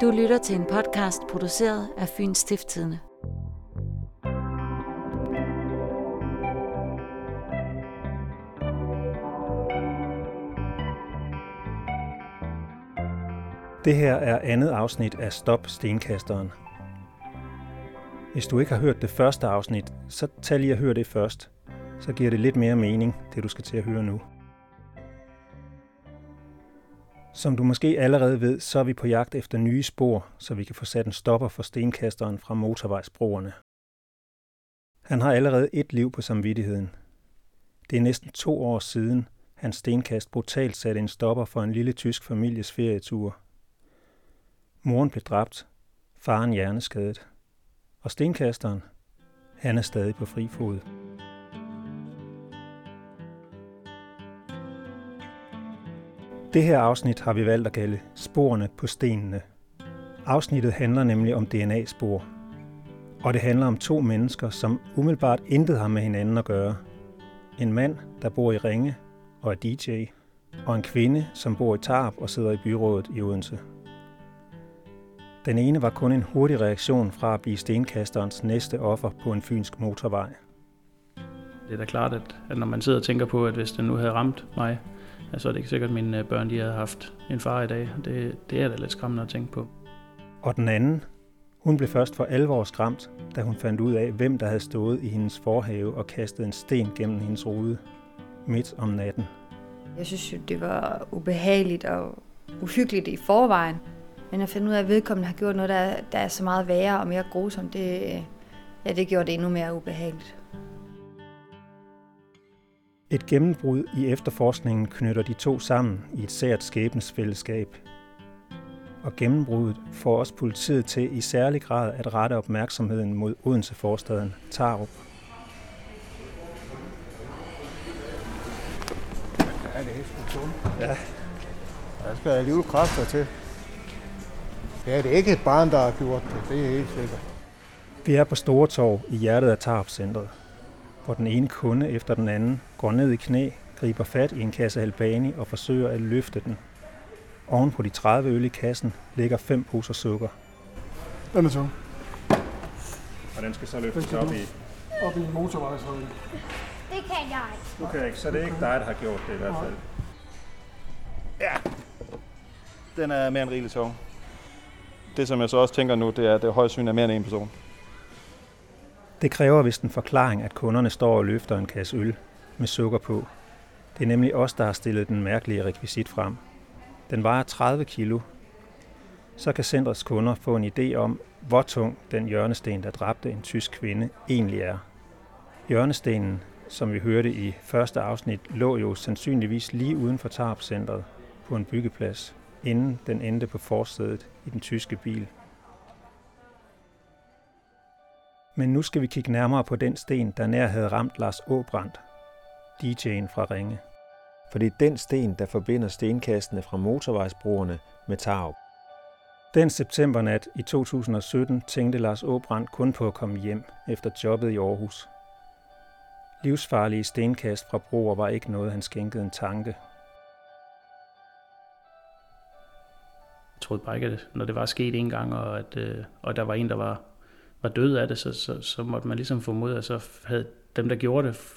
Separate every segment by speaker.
Speaker 1: Du lytter til en podcast produceret af Fyns Stiftstidende.
Speaker 2: Det her er andet afsnit af Stop Stenkasteren. Hvis du ikke har hørt det første afsnit, så tag lige at høre det først. Så giver det lidt mere mening, det du skal til at høre nu. Som du måske allerede ved, så er vi på jagt efter nye spor, så vi kan få sat en stopper for stenkasteren fra motorvejsbroerne. Han har allerede et liv på samvittigheden. Det er næsten to år siden, hans stenkast brutalt satte en stopper for en lille tysk families ferietur. Moren blev dræbt, faren hjerneskadet. Og stenkasteren, han er stadig på fri fod. Det her afsnit har vi valgt at kalde Sporene på stenene. Afsnittet handler nemlig om DNA-spor. Og det handler om to mennesker, som umiddelbart intet har med hinanden at gøre. En mand, der bor i Ringe og er DJ, og en kvinde, som bor i Tarp og sidder i byrådet i Odense. Den ene var kun en hurtig reaktion fra at blive stenkasterens næste offer på en fynsk motorvej.
Speaker 3: Det er da klart, at, at når man sidder og tænker på, at hvis den nu havde ramt mig, så er det ikke sikkert, at mine børn de havde haft en far i dag. Det, det er da lidt skræmmende at tænke på.
Speaker 2: Og den anden, hun blev først for alvor skræmt, da hun fandt ud af, hvem der havde stået i hendes forhave og kastet en sten gennem hendes rude midt om natten.
Speaker 4: Jeg synes jo, det var ubehageligt og uhyggeligt i forvejen. Men at finde ud af, at vedkommende har gjort noget, der, der er så meget værre og mere grusomt, det, ja, det gjorde det endnu mere ubehageligt.
Speaker 2: Et gennembrud i efterforskningen knytter de to sammen i et sært skæbnesfællesskab. Og gennembruddet får også politiet til i særlig grad at rette opmærksomheden mod Odense-forstaden Tarup.
Speaker 5: Ja, det er sgu. Ja. Der skal alligevel kræfter til. Ja, det er ikke et barn, der har gjort det. Det er helt sikkert.
Speaker 2: Vi er på Store Torv i hjertet af Tarp-centret, hvor den ene kunde efter den anden går ned i knæ, griber fat i en kasse Albani og forsøger at løfte den. Oven på de 30 øl i kassen ligger fem poser sukker.
Speaker 5: Den er tung.
Speaker 2: Og den skal så løftes op i...
Speaker 5: Op i motorvejshøjde.
Speaker 6: Det kan jeg ikke.
Speaker 2: Okay, ikke, så det er ikke dig, der har gjort det i hvert fald.
Speaker 7: Ja, den er mere end rigeligt tung. Det, som jeg så også tænker nu, det er, at det højst er mere end en person.
Speaker 2: Det kræver vist en forklaring, at kunderne står og løfter en kasse øl med sukker på. Det er nemlig os, der har stillet den mærkelige rekvisit frem. Den vejer 30 kilo. Så kan centrets kunder få en idé om, hvor tung den hjørnesten, der dræbte en tysk kvinde, egentlig er. Hjørnestenen, som vi hørte i første afsnit, lå jo sandsynligvis lige uden for Tarp-centret på en byggeplads, inden den endte på forsædet i den tyske bil. Men nu skal vi kigge nærmere på den sten, der nær havde ramt Lars Åbrandt, DJ'en fra Ringe. For det er den sten, der forbinder stenkastene fra motorvejsbroerne med Tarup. Den septembernat i 2017 tænkte Lars Åbrandt kun på at komme hjem efter jobbet i Aarhus. Livsfarlige stenkast fra broer var ikke noget, han skænkede en tanke.
Speaker 3: Jeg troede bare ikke, at når det var sket en gang, og, at, øh, og der var en, der var, var død af det, så, så, så måtte man ligesom formode, at så havde dem, der gjorde det,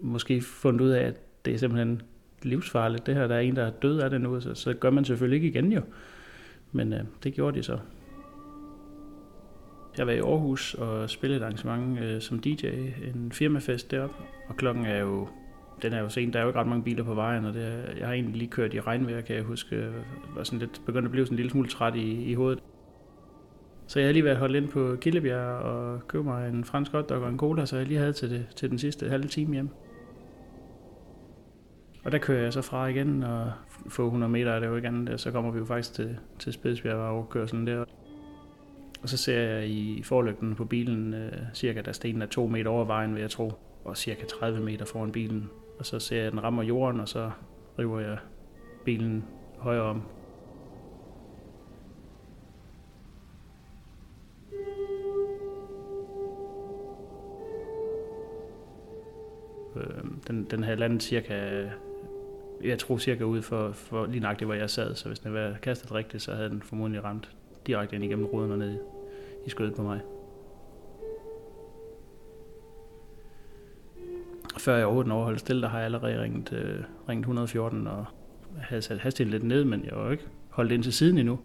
Speaker 3: måske fundet ud af, at det er simpelthen livsfarligt. Det her, der er en, der er død af det nu, så, så gør man selvfølgelig ikke igen jo. Men øh, det gjorde de så. Jeg var i Aarhus og spillede et arrangement øh, som DJ, en firmafest deroppe, og klokken er jo den er jo sen, der er jo ikke ret mange biler på vejen, og det er, jeg har egentlig lige kørt i regnvejr, kan jeg huske, jeg var sådan lidt, begyndt at blive sådan en lille smule træt i, i hovedet. Så jeg har lige været holdt ind på Killebjerg og købt mig en fransk hotdog og en cola, så jeg lige havde til, det, til den sidste halve time hjem. Og der kører jeg så fra igen, og få 100 meter er det jo andet, så kommer vi jo faktisk til, til Spidsbjerg og overkørselen sådan der. Og så ser jeg i forlygten på bilen øh, cirka, der stenen er to meter over vejen, vil jeg tro, og cirka 30 meter foran bilen. Og så ser jeg, at den rammer jorden, og så river jeg bilen højere om. Den, den havde landet cirka, jeg tror cirka ud for, for lige nøjagtigt, hvor jeg sad, så hvis den var kastet rigtigt, så havde den formodentlig ramt direkte ind igennem ruden og ned i skødet på mig. Før jeg overhovedet overholdt stille, der har jeg allerede ringet, øh, ringet 114 og havde sat hastigheden lidt ned, men jeg var jo ikke holdt ind til siden endnu.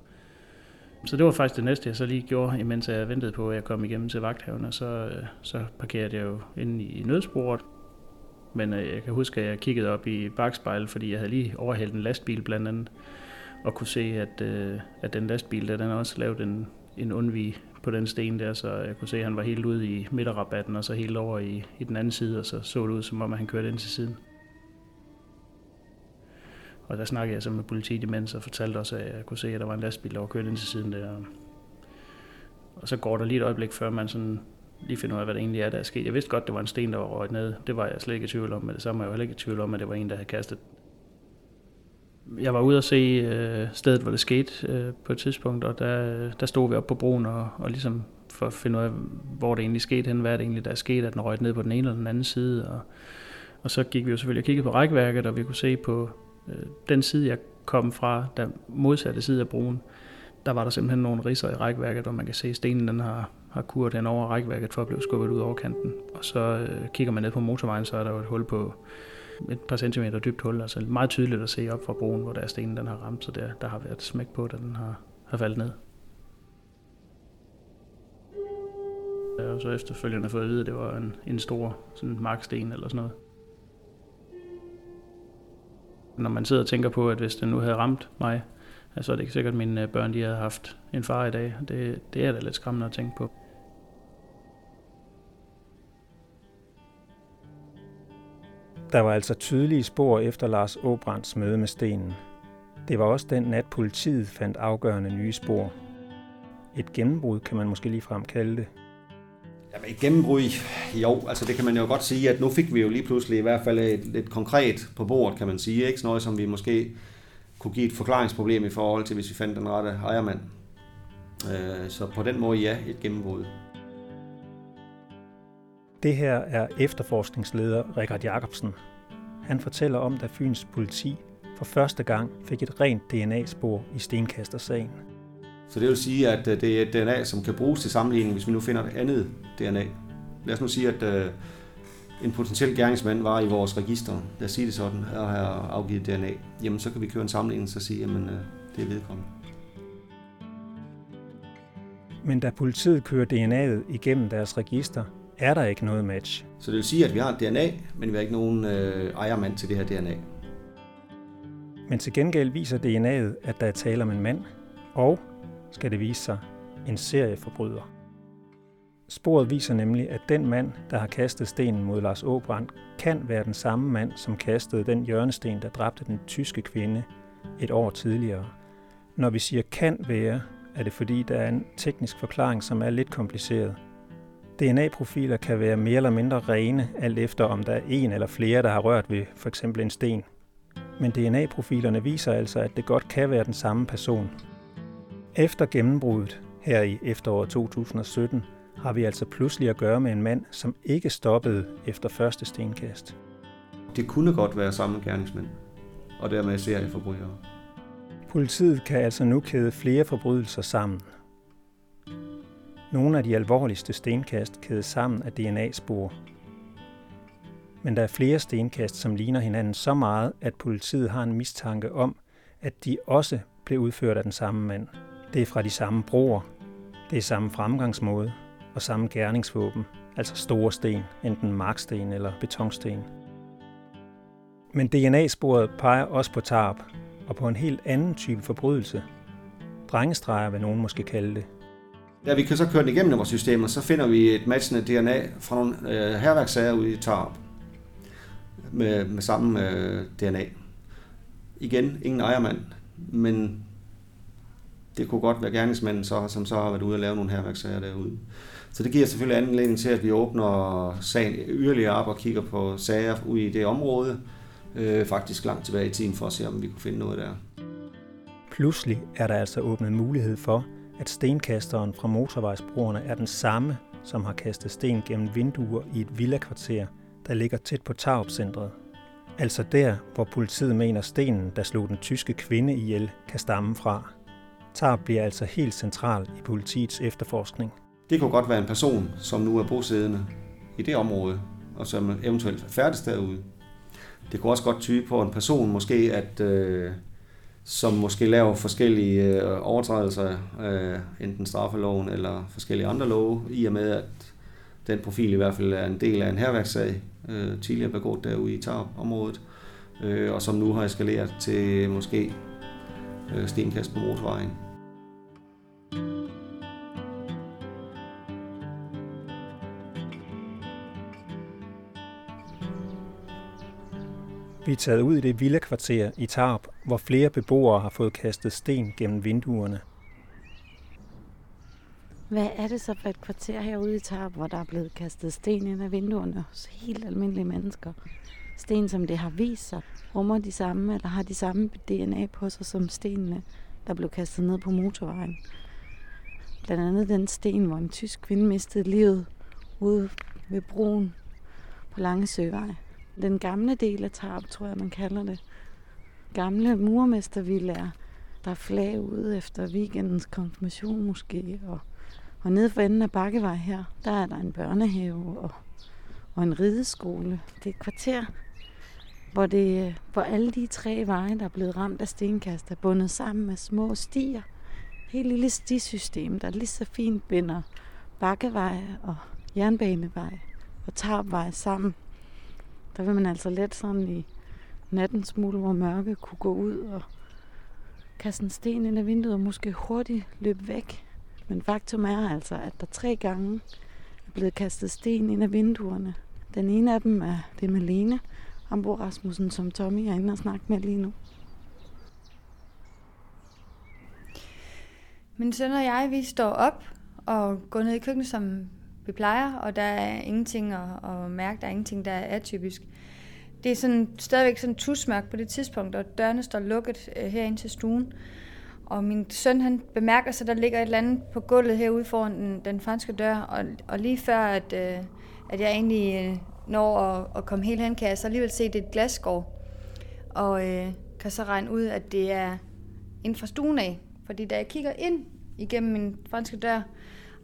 Speaker 3: Så det var faktisk det næste, jeg så lige gjorde, imens jeg ventede på, at jeg kom igennem til vagthaven, og så, øh, så parkerede jeg jo inde i nødsporet. Men øh, jeg kan huske, at jeg kiggede op i bagspejlet, fordi jeg havde lige overhældt en lastbil blandt andet, og kunne se, at, øh, at den lastbil der, den også lavet en, en undvig på den sten der, så jeg kunne se, at han var helt ude i midterrabatten, og så helt over i, i den anden side, og så så det ud, som om at han kørte ind til siden. Og der snakkede jeg så med politiet imens og fortalte også, at jeg kunne se, at der var en lastbil, der var kørt ind til siden der. Og så går der lige et øjeblik, før man sådan lige finder ud af, hvad det egentlig er, der er sket. Jeg vidste godt, det var en sten, der var røget ned. Det var jeg slet ikke i tvivl om, men det samme var jeg heller ikke i tvivl om, at det var en, der havde kastet. Jeg var ude at se øh, stedet, hvor det skete øh, på et tidspunkt, og der, der stod vi op på broen og, og ligesom for at finde ud af, hvor det egentlig skete hen, hvad det egentlig der er sket, at den røget ned på den ene eller den anden side. Og, og så gik vi jo selvfølgelig og kiggede på rækværket, og vi kunne se på øh, den side, jeg kom fra, der modsatte side af broen, der var der simpelthen nogle riser i rækværket, hvor man kan se, at stenen den har, har kuret den over rækværket for at blive skubbet ud over kanten. Og så øh, kigger man ned på motorvejen, så er der jo et hul på et par centimeter dybt hul, altså meget tydeligt at se op fra broen, hvor der er stenen den har ramt, så der, der har været smæk på, da den har, har faldet ned. Jeg har så efterfølgende fået at vide, at det var en, en stor sådan marksten eller sådan noget. Når man sidder og tænker på, at hvis den nu havde ramt mig, så er det ikke sikkert, at mine øh, børn de havde haft en far i dag. Det, det er da lidt skræmmende at tænke på.
Speaker 2: Der var altså tydelige spor efter Lars Åbrands møde med stenen. Det var også den nat, politiet fandt afgørende nye spor. Et gennembrud kan man måske lige kalde det.
Speaker 8: Jamen et gennembrud, jo, altså det kan man jo godt sige, at nu fik vi jo lige pludselig i hvert fald et, lidt konkret på bordet, kan man sige. Ikke? Sådan noget, som vi måske kunne give et forklaringsproblem i forhold til, hvis vi fandt den rette ejermand. Øh, så på den måde ja, et gennembrud.
Speaker 2: Det her er efterforskningsleder Richard Jacobsen. Han fortæller om, da Fyns politi for første gang fik et rent DNA-spor i stenkastersagen.
Speaker 8: Så det vil sige, at øh, det er et DNA, som kan bruges til sammenligning, hvis vi nu finder et andet DNA. Lad os nu sige, at øh, en potentiel gerningsmand var i vores register, lad os sige det sådan, og har afgivet DNA. Jamen, så kan vi køre en sammenligning og sige, jamen, øh, det er vedkommende.
Speaker 2: Men da politiet kører DNA'et igennem deres register, er der ikke noget match.
Speaker 8: Så det vil sige, at vi har et DNA, men vi har ikke nogen øh, ejermand til det her DNA.
Speaker 2: Men til gengæld viser DNA'et, at der er tale om en mand, og, skal det vise sig, en serieforbryder. Sporet viser nemlig, at den mand, der har kastet stenen mod Lars Åbrand, kan være den samme mand, som kastede den hjørnesten, der dræbte den tyske kvinde et år tidligere. Når vi siger kan være, er det fordi, der er en teknisk forklaring, som er lidt kompliceret. DNA-profiler kan være mere eller mindre rene, alt efter om der er en eller flere, der har rørt ved for eksempel en sten. Men DNA-profilerne viser altså, at det godt kan være den samme person. Efter gennembruddet her i efteråret 2017 har vi altså pludselig at gøre med en mand, som ikke stoppede efter første stenkast.
Speaker 8: Det kunne godt være samme gerningsmænd, og dermed serieforbrydere.
Speaker 2: Politiet kan altså nu kæde flere forbrydelser sammen. Nogle af de alvorligste stenkast kædes sammen af DNA-spor. Men der er flere stenkast, som ligner hinanden så meget, at politiet har en mistanke om, at de også blev udført af den samme mand. Det er fra de samme broer, det er samme fremgangsmåde og samme gerningsvåben, altså store sten, enten marksten eller betonsten. Men DNA-sporet peger også på tarp, og på en helt anden type forbrydelse. Drengestreger vil nogen måske kalde det.
Speaker 8: Da vi kan så køre den igennem vores systemer, så finder vi et matchende DNA fra nogle øh, herværkssager ude i Tarp med, med samme øh, DNA. Igen, ingen ejermand, men det kunne godt være gerningsmanden, så, som så har været ude og lave nogle herværkssager derude. Så det giver selvfølgelig anledning til, at vi åbner sagen yderligere op og kigger på sager ude i det område, øh, faktisk langt tilbage i tiden, for at se, om vi kunne finde noget der.
Speaker 2: Pludselig er der altså åbnet mulighed for, at stenkasteren fra motorvejsbroerne er den samme, som har kastet sten gennem vinduer i et villakvarter, der ligger tæt på Tarup-centret. Altså der, hvor politiet mener stenen, der slog den tyske kvinde ihjel, kan stamme fra. Tarp bliver altså helt central i politiets efterforskning.
Speaker 8: Det kunne godt være en person, som nu er bosiddende i det område, og som eventuelt færdes derude. Det kunne også godt tyde på en person, måske at, øh, som måske laver forskellige øh, overtrædelser øh, enten straffeloven eller forskellige andre love, i og med at den profil i hvert fald er en del af en herværkssag, øh, tidligere begået derude i Tarp-området, øh, og som nu har eskaleret til måske øh, stenkast på motorvejen.
Speaker 2: Vi er taget ud i det vilde kvarter i Tarp, hvor flere beboere har fået kastet sten gennem vinduerne.
Speaker 1: Hvad er det så for et kvarter herude i Tarp, hvor der er blevet kastet sten ind af vinduerne hos helt almindelige mennesker? Sten, som det har vist sig, rummer de samme, eller har de samme DNA på sig som stenene, der blev kastet ned på motorvejen. Blandt andet den sten, hvor en tysk kvinde mistede livet ude ved broen på Lange Søvej. Den gamle del af Tarp, tror jeg, man kalder det. Gamle murmestervillager, der er flag ude efter weekendens konfirmation måske. Og, og nede for enden af Bakkevej her, der er der en børnehave og, og en rideskole. Det er et kvarter, hvor, det, hvor alle de tre veje, der er blevet ramt af stenkast, er bundet sammen med små stier. Helt lille stisystem, der lige så fint binder Bakkevej og Jernbanevej og Tarpvej sammen. Der vil man altså let sådan i natten smule, hvor mørke kunne gå ud og kaste en sten ind ad vinduet og måske hurtigt løbe væk. Men faktum er altså, at der tre gange er blevet kastet sten ind ad vinduerne. Den ene af dem er det med Lene, Ambo Rasmussen, som Tommy er inde og snakke med lige nu.
Speaker 4: Min søn og jeg, vi står op og går ned i køkkenet, som vi plejer, og der er ingenting at, at mærke, der er ingenting, der er atypisk. Det er sådan, stadigvæk sådan tusmærk på det tidspunkt, og dørene står lukket øh, herinde til stuen. Og min søn, han bemærker sig, at der ligger et eller andet på gulvet herude foran den, den franske dør, og, og lige før, at, øh, at jeg egentlig øh, når at, at komme helt hen, kan jeg så alligevel se, at det er et glasskår. Og øh, kan så regne ud, at det er ind fra stuen af. Fordi da jeg kigger ind igennem min franske dør,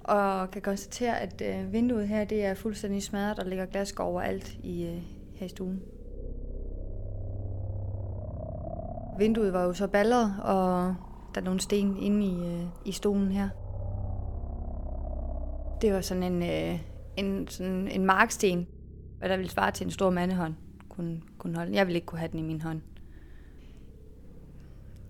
Speaker 4: og kan konstatere, at øh, vinduet her det er fuldstændig smadret, og der ligger glasskår overalt i, øh, her i stuen. Vinduet var jo så balleret, og der er nogle sten inde i, øh, i stolen her. Det var sådan en, øh, en, sådan en marksten, hvad der ville svare til en stor mandehånd kunne, kunne holde. Jeg ville ikke kunne have den i min hånd.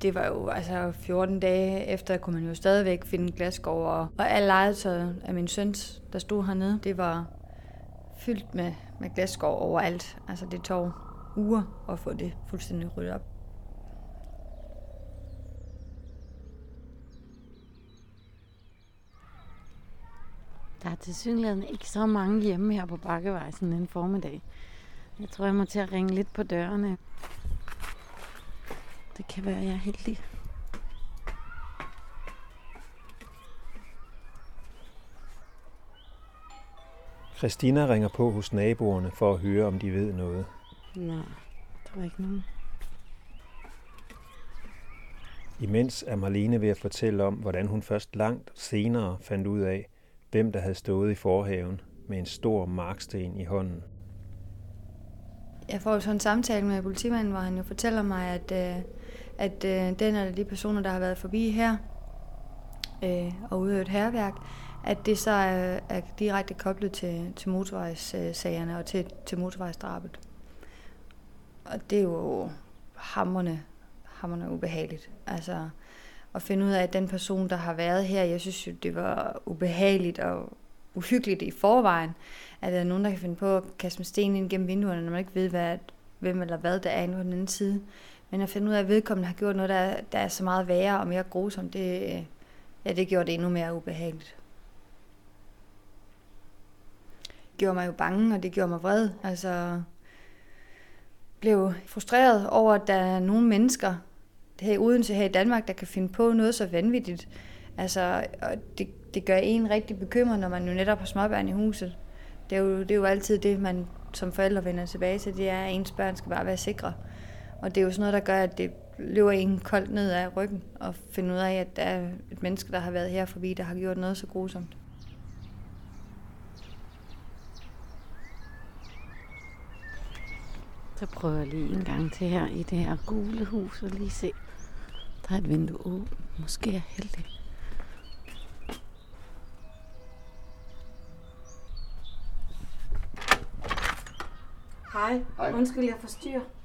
Speaker 4: Det var jo altså 14 dage efter, kunne man jo stadigvæk finde glasgård, og, og alt legetøjet af min søns, der stod hernede, det var fyldt med, med glasgård overalt. Altså det tog uger at få det fuldstændig ryddet op.
Speaker 1: Der er til ikke så mange hjemme her på Bakkevej sådan en formiddag. Jeg tror, jeg må til at ringe lidt på dørene. Det kan være, jeg er heldig.
Speaker 2: Christina ringer på hos naboerne for at høre, om de ved noget.
Speaker 1: Nej, der er ikke nogen.
Speaker 2: Imens er Marlene ved at fortælle om, hvordan hun først langt senere fandt ud af, hvem der havde stået i forhaven med en stor marksten i hånden.
Speaker 4: Jeg får jo sådan en samtale med politimanden, hvor han jo fortæller mig, at, øh, at øh, den eller de personer, der har været forbi her øh, og udøvet herværk, at det så er, er direkte koblet til, til motorvejssagerne og til, til motorvejsdrabet. Og det er jo hammerne, hammerne ubehageligt. Altså, at finde ud af, at den person, der har været her, jeg synes jo, det var ubehageligt og uhyggeligt i forvejen, at der er nogen, der kan finde på at kaste med sten ind gennem vinduerne, når man ikke ved, hvad, hvem eller hvad der er inde på den anden side. Men at finde ud af, at vedkommende har gjort noget, der, der er så meget værre og mere grusomt, det, ja, det gjorde det endnu mere ubehageligt. Det gjorde mig jo bange, og det gjorde mig vred. Altså, blev frustreret over, at der er nogle mennesker, her i Odense, her i Danmark, der kan finde på noget så vanvittigt. Altså, og det, det gør en rigtig bekymret, når man jo netop har småbørn i huset. Det er, jo, det er jo altid det, man som forældre vender tilbage til, det er, at ens børn skal bare være sikre. Og det er jo sådan noget, der gør, at det løber en koldt ned ad ryggen og finder ud af, at der er et menneske, der har været her forbi, der har gjort noget så grusomt.
Speaker 1: Så prøver jeg lige en gang til her i det her gule hus og lige se. Der er et vindue åbent. Måske er jeg heldig. Hej.
Speaker 8: Hej.
Speaker 1: Undskyld, jeg forstyrrer.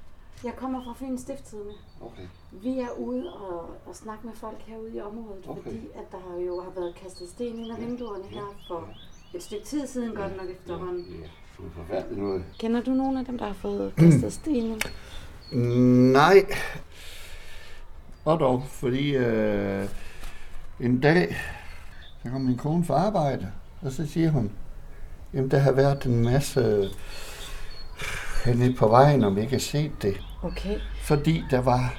Speaker 1: Jeg kommer fra Fyns Stifttidende.
Speaker 8: Okay.
Speaker 1: Vi er ude og, og snakke med folk herude i området,
Speaker 8: Okay.
Speaker 1: fordi at der har jo har været kastet sten ind ad vinduerne her for et stykke tid siden, godt nok efterhånden.
Speaker 8: Ja, for forfærdeligt noget.
Speaker 1: Kender du nogen af dem, der har fået kastet sten ind?
Speaker 9: Nej. Og dog, fordi øh, en dag, så kom min kone fra arbejde, og så siger hun, jamen der har været en masse henne på vejen, om I ikke har set det.
Speaker 1: Okay.
Speaker 9: Fordi der var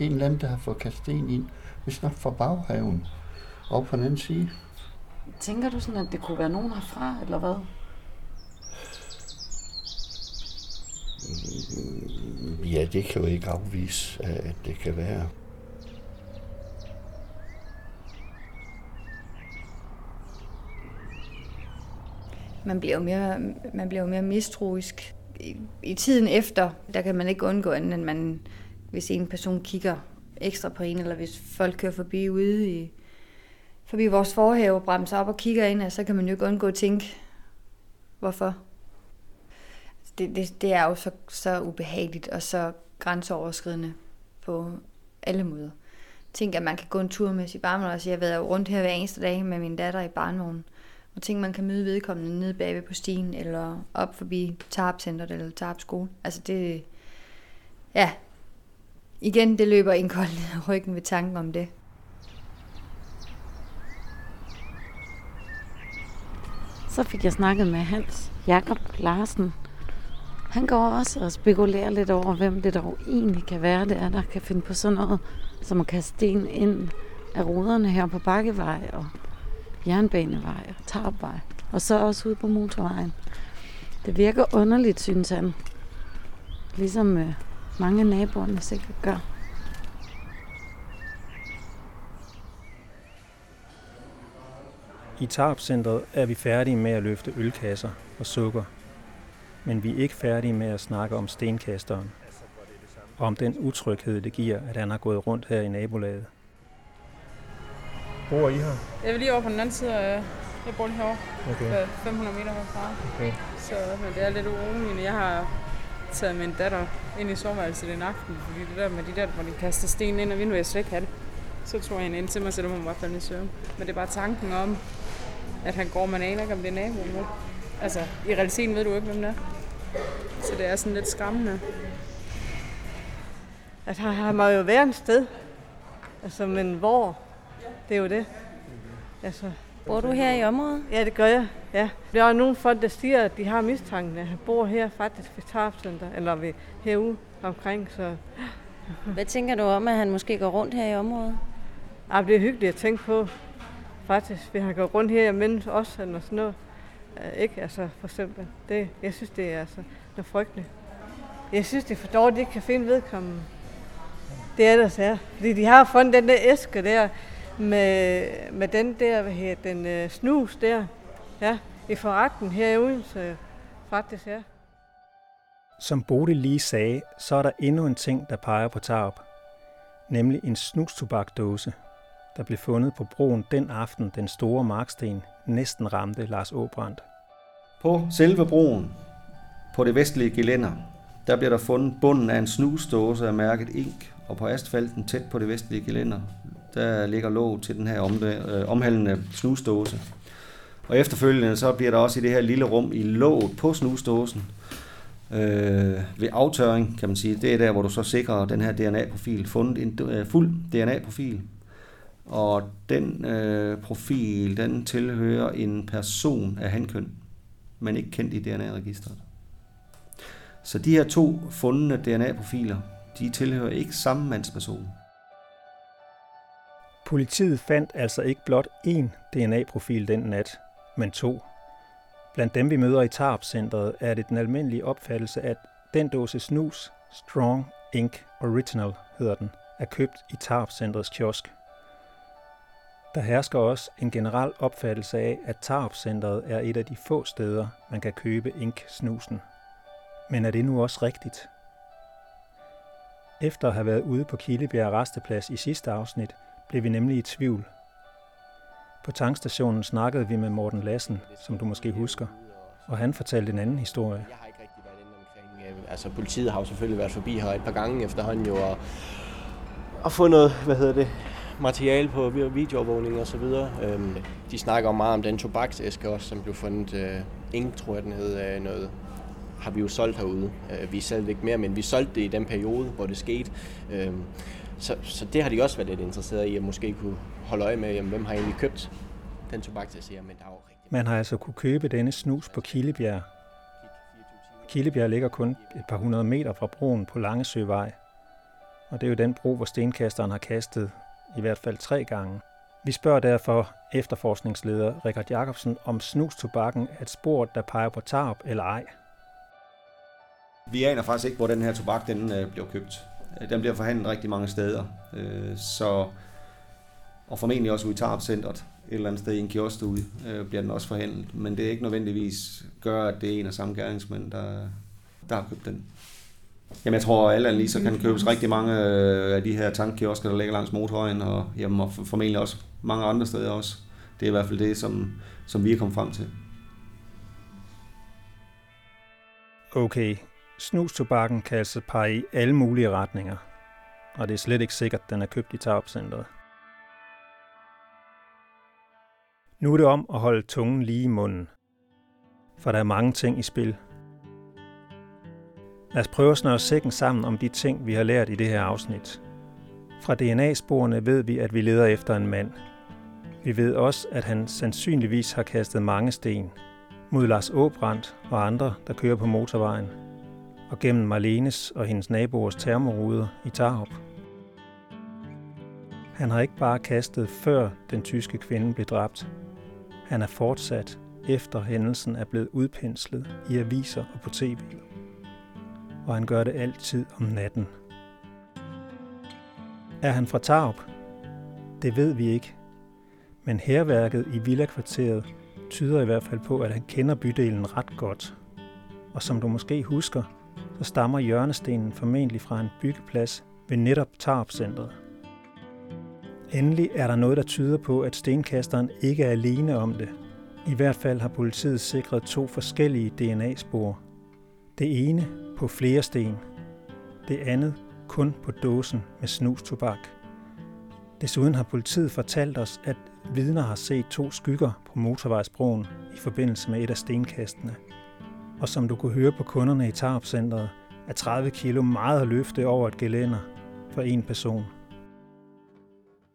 Speaker 9: en eller anden, der har fået kastet sten ind, hvis nok fra baghaven, og på den anden side.
Speaker 1: Tænker du sådan, at det kunne være nogen herfra, eller hvad?
Speaker 9: Ja, det kan jo ikke afvise, at det kan være.
Speaker 4: Man bliver jo mere, man bliver jo mere mistroisk. I, I tiden efter, der kan man ikke undgå andet, end man, hvis en person kigger ekstra på en, eller hvis folk kører forbi ude i, forbi vores forhave og bremser op og kigger ind, så kan man jo ikke undgå at tænke, hvorfor? Det, det, det er jo så, så ubehageligt og så grænseoverskridende på alle måder. Tænk, at man kan gå en tur med sit barnevogn. og jeg har været rundt her hver eneste dag med min datter i barnevognen. Og tænke, man kan møde vedkommende nede bagved på stien, eller op forbi Tarpcenteret eller Tarp skole. Altså det, ja, igen, det løber en kold ned af ryggen ved tanken om det.
Speaker 1: Så fik jeg snakket med Hans Jakob Larsen. Han går også og spekulerer lidt over, hvem det dog egentlig kan være, det er, der kan finde på sådan noget, som at kaste sten ind af ruderne her på Bakkevej og Jernbanevej og Tarpvej. Og så også ude på motorvejen. Det virker underligt, synes han. Ligesom øh, mange af naboerne sikkert gør.
Speaker 2: I Tarpcentret er vi færdige med at løfte ølkasser og sukker. Men vi er ikke færdige med at snakke om stenkasteren. Og om den utryghed, det giver, at han har gået rundt her i nabolaget.
Speaker 5: Bor I her?
Speaker 10: Jeg vil lige over på den anden side af... Jeg bor lige herovre,
Speaker 5: Okay.
Speaker 10: okay. 500 meter herfra.
Speaker 5: okay.
Speaker 10: Så men det er lidt uroligende. Jeg har taget min datter ind i soveværelset en aften, fordi det der med de der, hvor de kaster sten ind og vinduet, jeg slet ikke have det. Så tog jeg hende ind til mig, så det må man bare falde i søvn. Men det er bare tanken om, at han går, man aner ikke, om det er naboen. Altså, i realiteten ved du ikke, hvem det er. Så det er sådan lidt skræmmende.
Speaker 11: Altså, han må jo være et sted. Altså, men hvor? Det er jo det. Altså,
Speaker 12: Bor du her i området?
Speaker 11: ja, det gør jeg. Ja. Der er nogle folk, der siger, at de har mistanken, at han bor her faktisk ved Tarpcenter, eller ved herude omkring, så
Speaker 12: Hvad tænker du om, at han måske går rundt her i området?
Speaker 11: ja, det er hyggeligt at tænke på. Faktisk, vi har gået rundt her imens os, eller sådan noget. Uh, ikke, altså, for eksempel. Det, jeg synes, det er altså noget frygteligt. Jeg synes, det er for dårligt, at de ikke kan finde vedkommende. Det er ellers er. Fordi de har fundet den der æske der, med, med den der, hvad hedder den, øh, snus der. Ja, i forretten her i Odense. Faktisk, ja.
Speaker 2: Som Bodil lige sagde, så er der endnu en ting, der peger på Tarp. Nemlig en snustobakdåse, der blev fundet på broen den aften, den store marksten næsten ramte Lars Åbrandt.
Speaker 8: På selve broen, på det vestlige gelænder, der bliver der fundet bunden af en snusdåse af mærket Ink, og på asfalten tæt på det vestlige gelænder, der ligger låg til den her omve- øh, omhandlende snusdåse. Og efterfølgende så bliver der også i det her lille rum i låget på snusdåsen, øh, ved aftørring, kan man sige, det er der, hvor du så sikrer den her DNA-profil, fundet en øh, fuld DNA-profil. Og den øh, profil, den tilhører en person af hankøn, men ikke kendt i DNA-registret. Så de her to fundne DNA-profiler, de tilhører ikke samme mandsperson.
Speaker 2: Politiet fandt altså ikke blot én DNA-profil den nat, men to. Blandt dem, vi møder i Tarp-centret, er det den almindelige opfattelse, at den dåse snus, Strong Ink Original hedder den, er købt i Tarp-centrets kiosk. Der hersker også en generel opfattelse af, at Tarp-centret er et af de få steder, man kan købe ink-snusen. Men er det nu også rigtigt? Efter at have været ude på Kildebjerg Resteplads i sidste afsnit, blev vi nemlig i tvivl. På tankstationen snakkede vi med Morten Lassen, som du måske husker, og han fortalte en anden historie.
Speaker 13: Øh, altså politiet har jo selvfølgelig været forbi her et par gange efterhånden jo, og, og fundet, hvad hedder det, materiale på videoovervågning og så videre. Øhm, de snakker meget om den tobaksæske også, som blev fundet. Øh, ink tror jeg, den hed øh, noget har vi jo solgt herude. Øh, vi sælger ikke mere, men vi solgte det i den periode, hvor det skete. Øh, så, så det har de også været lidt interesseret i, at måske kunne holde øje med, jamen, hvem har egentlig købt den tobak, der siger, men der er jo rigtig
Speaker 2: Man har altså kunne købe denne snus på Kildebjerg. Kildebjerg ligger kun et par hundrede meter fra broen på Langesøvej. Og det er jo den bro, hvor stenkasteren har kastet i hvert fald tre gange. Vi spørger derfor efterforskningsleder Richard Jacobsen, om snustobakken er et spor, der peger på tarp eller ej.
Speaker 8: Vi aner faktisk ikke, hvor den her tobak den øh, bliver købt. Øh, den bliver forhandlet rigtig mange steder. Øh, så, og formentlig også ude i Tarp-centret. Et eller andet sted i en kiosk derude øh, bliver den også forhandlet. Men det er ikke nødvendigvis gør, at det er en og samme gerningsmænd, der, der har købt den. Jamen jeg tror, at alle lige så kan købes rigtig mange øh, af de her tankkiosker, der ligger langs motorvejen, og, jamen, og formentlig også mange andre steder også. Det er i hvert fald det, som, som vi er kommet frem til.
Speaker 2: Okay, Snustobakken kan altså pege i alle mulige retninger, og det er slet ikke sikkert, at den er købt i Tarpcenteret. Nu er det om at holde tungen lige i munden, for der er mange ting i spil. Lad os prøve at snøre sækken sammen om de ting, vi har lært i det her afsnit. Fra DNA-sporene ved vi, at vi leder efter en mand. Vi ved også, at han sandsynligvis har kastet mange sten mod Lars Åbrandt og andre, der kører på motorvejen – og gennem Marlenes og hendes naboers termoruder i Tarup. Han har ikke bare kastet før den tyske kvinde blev dræbt. Han er fortsat efter hændelsen er blevet udpenslet i aviser og på tv. Og han gør det altid om natten. Er han fra Tarup? Det ved vi ikke. Men herværket i villakvarteret tyder i hvert fald på, at han kender bydelen ret godt. Og som du måske husker, så stammer hjørnestenen formentlig fra en byggeplads ved netop Tarpcentret. Endelig er der noget, der tyder på, at stenkasteren ikke er alene om det. I hvert fald har politiet sikret to forskellige DNA-spor. Det ene på flere sten. Det andet kun på dåsen med snustobak. Desuden har politiet fortalt os, at vidner har set to skygger på motorvejsbroen i forbindelse med et af stenkastene – og som du kunne høre på kunderne i tarp er 30 kilo meget at løfte over et gelænder for en person.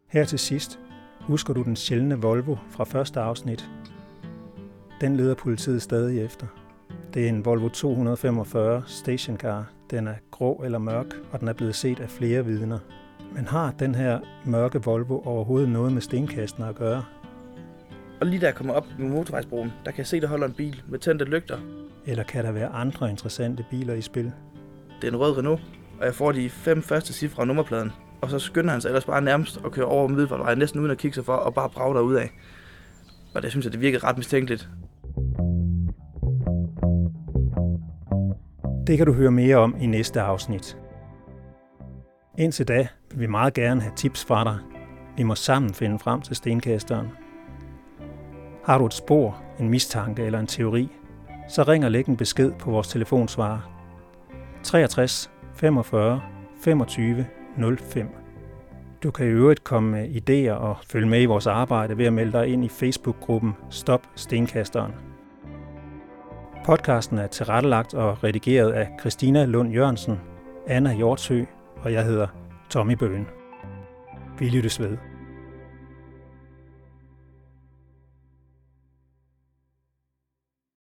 Speaker 2: Her til sidst husker du den sjældne Volvo fra første afsnit. Den leder politiet stadig efter. Det er en Volvo 245 stationcar. Den er grå eller mørk, og den er blevet set af flere vidner. Men har den her mørke Volvo overhovedet noget med stenkasten at gøre?
Speaker 14: Og lige da jeg kommer op med motorvejsbroen, der kan jeg se, der holder en bil med tændte lygter
Speaker 2: eller kan der være andre interessante biler i spil?
Speaker 14: Det er en rød Renault, og jeg får de fem første cifre af nummerpladen. Og så skynder han sig ellers bare nærmest at køre over Middelfartvej, næsten uden at kigge sig for, og bare brage af. Og det synes jeg, det virkede ret mistænkeligt.
Speaker 2: Det kan du høre mere om i næste afsnit. Indtil da vil vi meget gerne have tips fra dig. Vi må sammen finde frem til stenkasteren. Har du et spor, en mistanke eller en teori, så ring og læg en besked på vores telefonsvarer 63 45 25 05. Du kan i øvrigt komme med idéer og følge med i vores arbejde ved at melde dig ind i Facebook-gruppen Stop Stenkasteren. Podcasten er tilrettelagt og redigeret af Christina Lund Jørgensen, Anna Hjortsø og jeg hedder Tommy Bøen. Vi lyttes ved.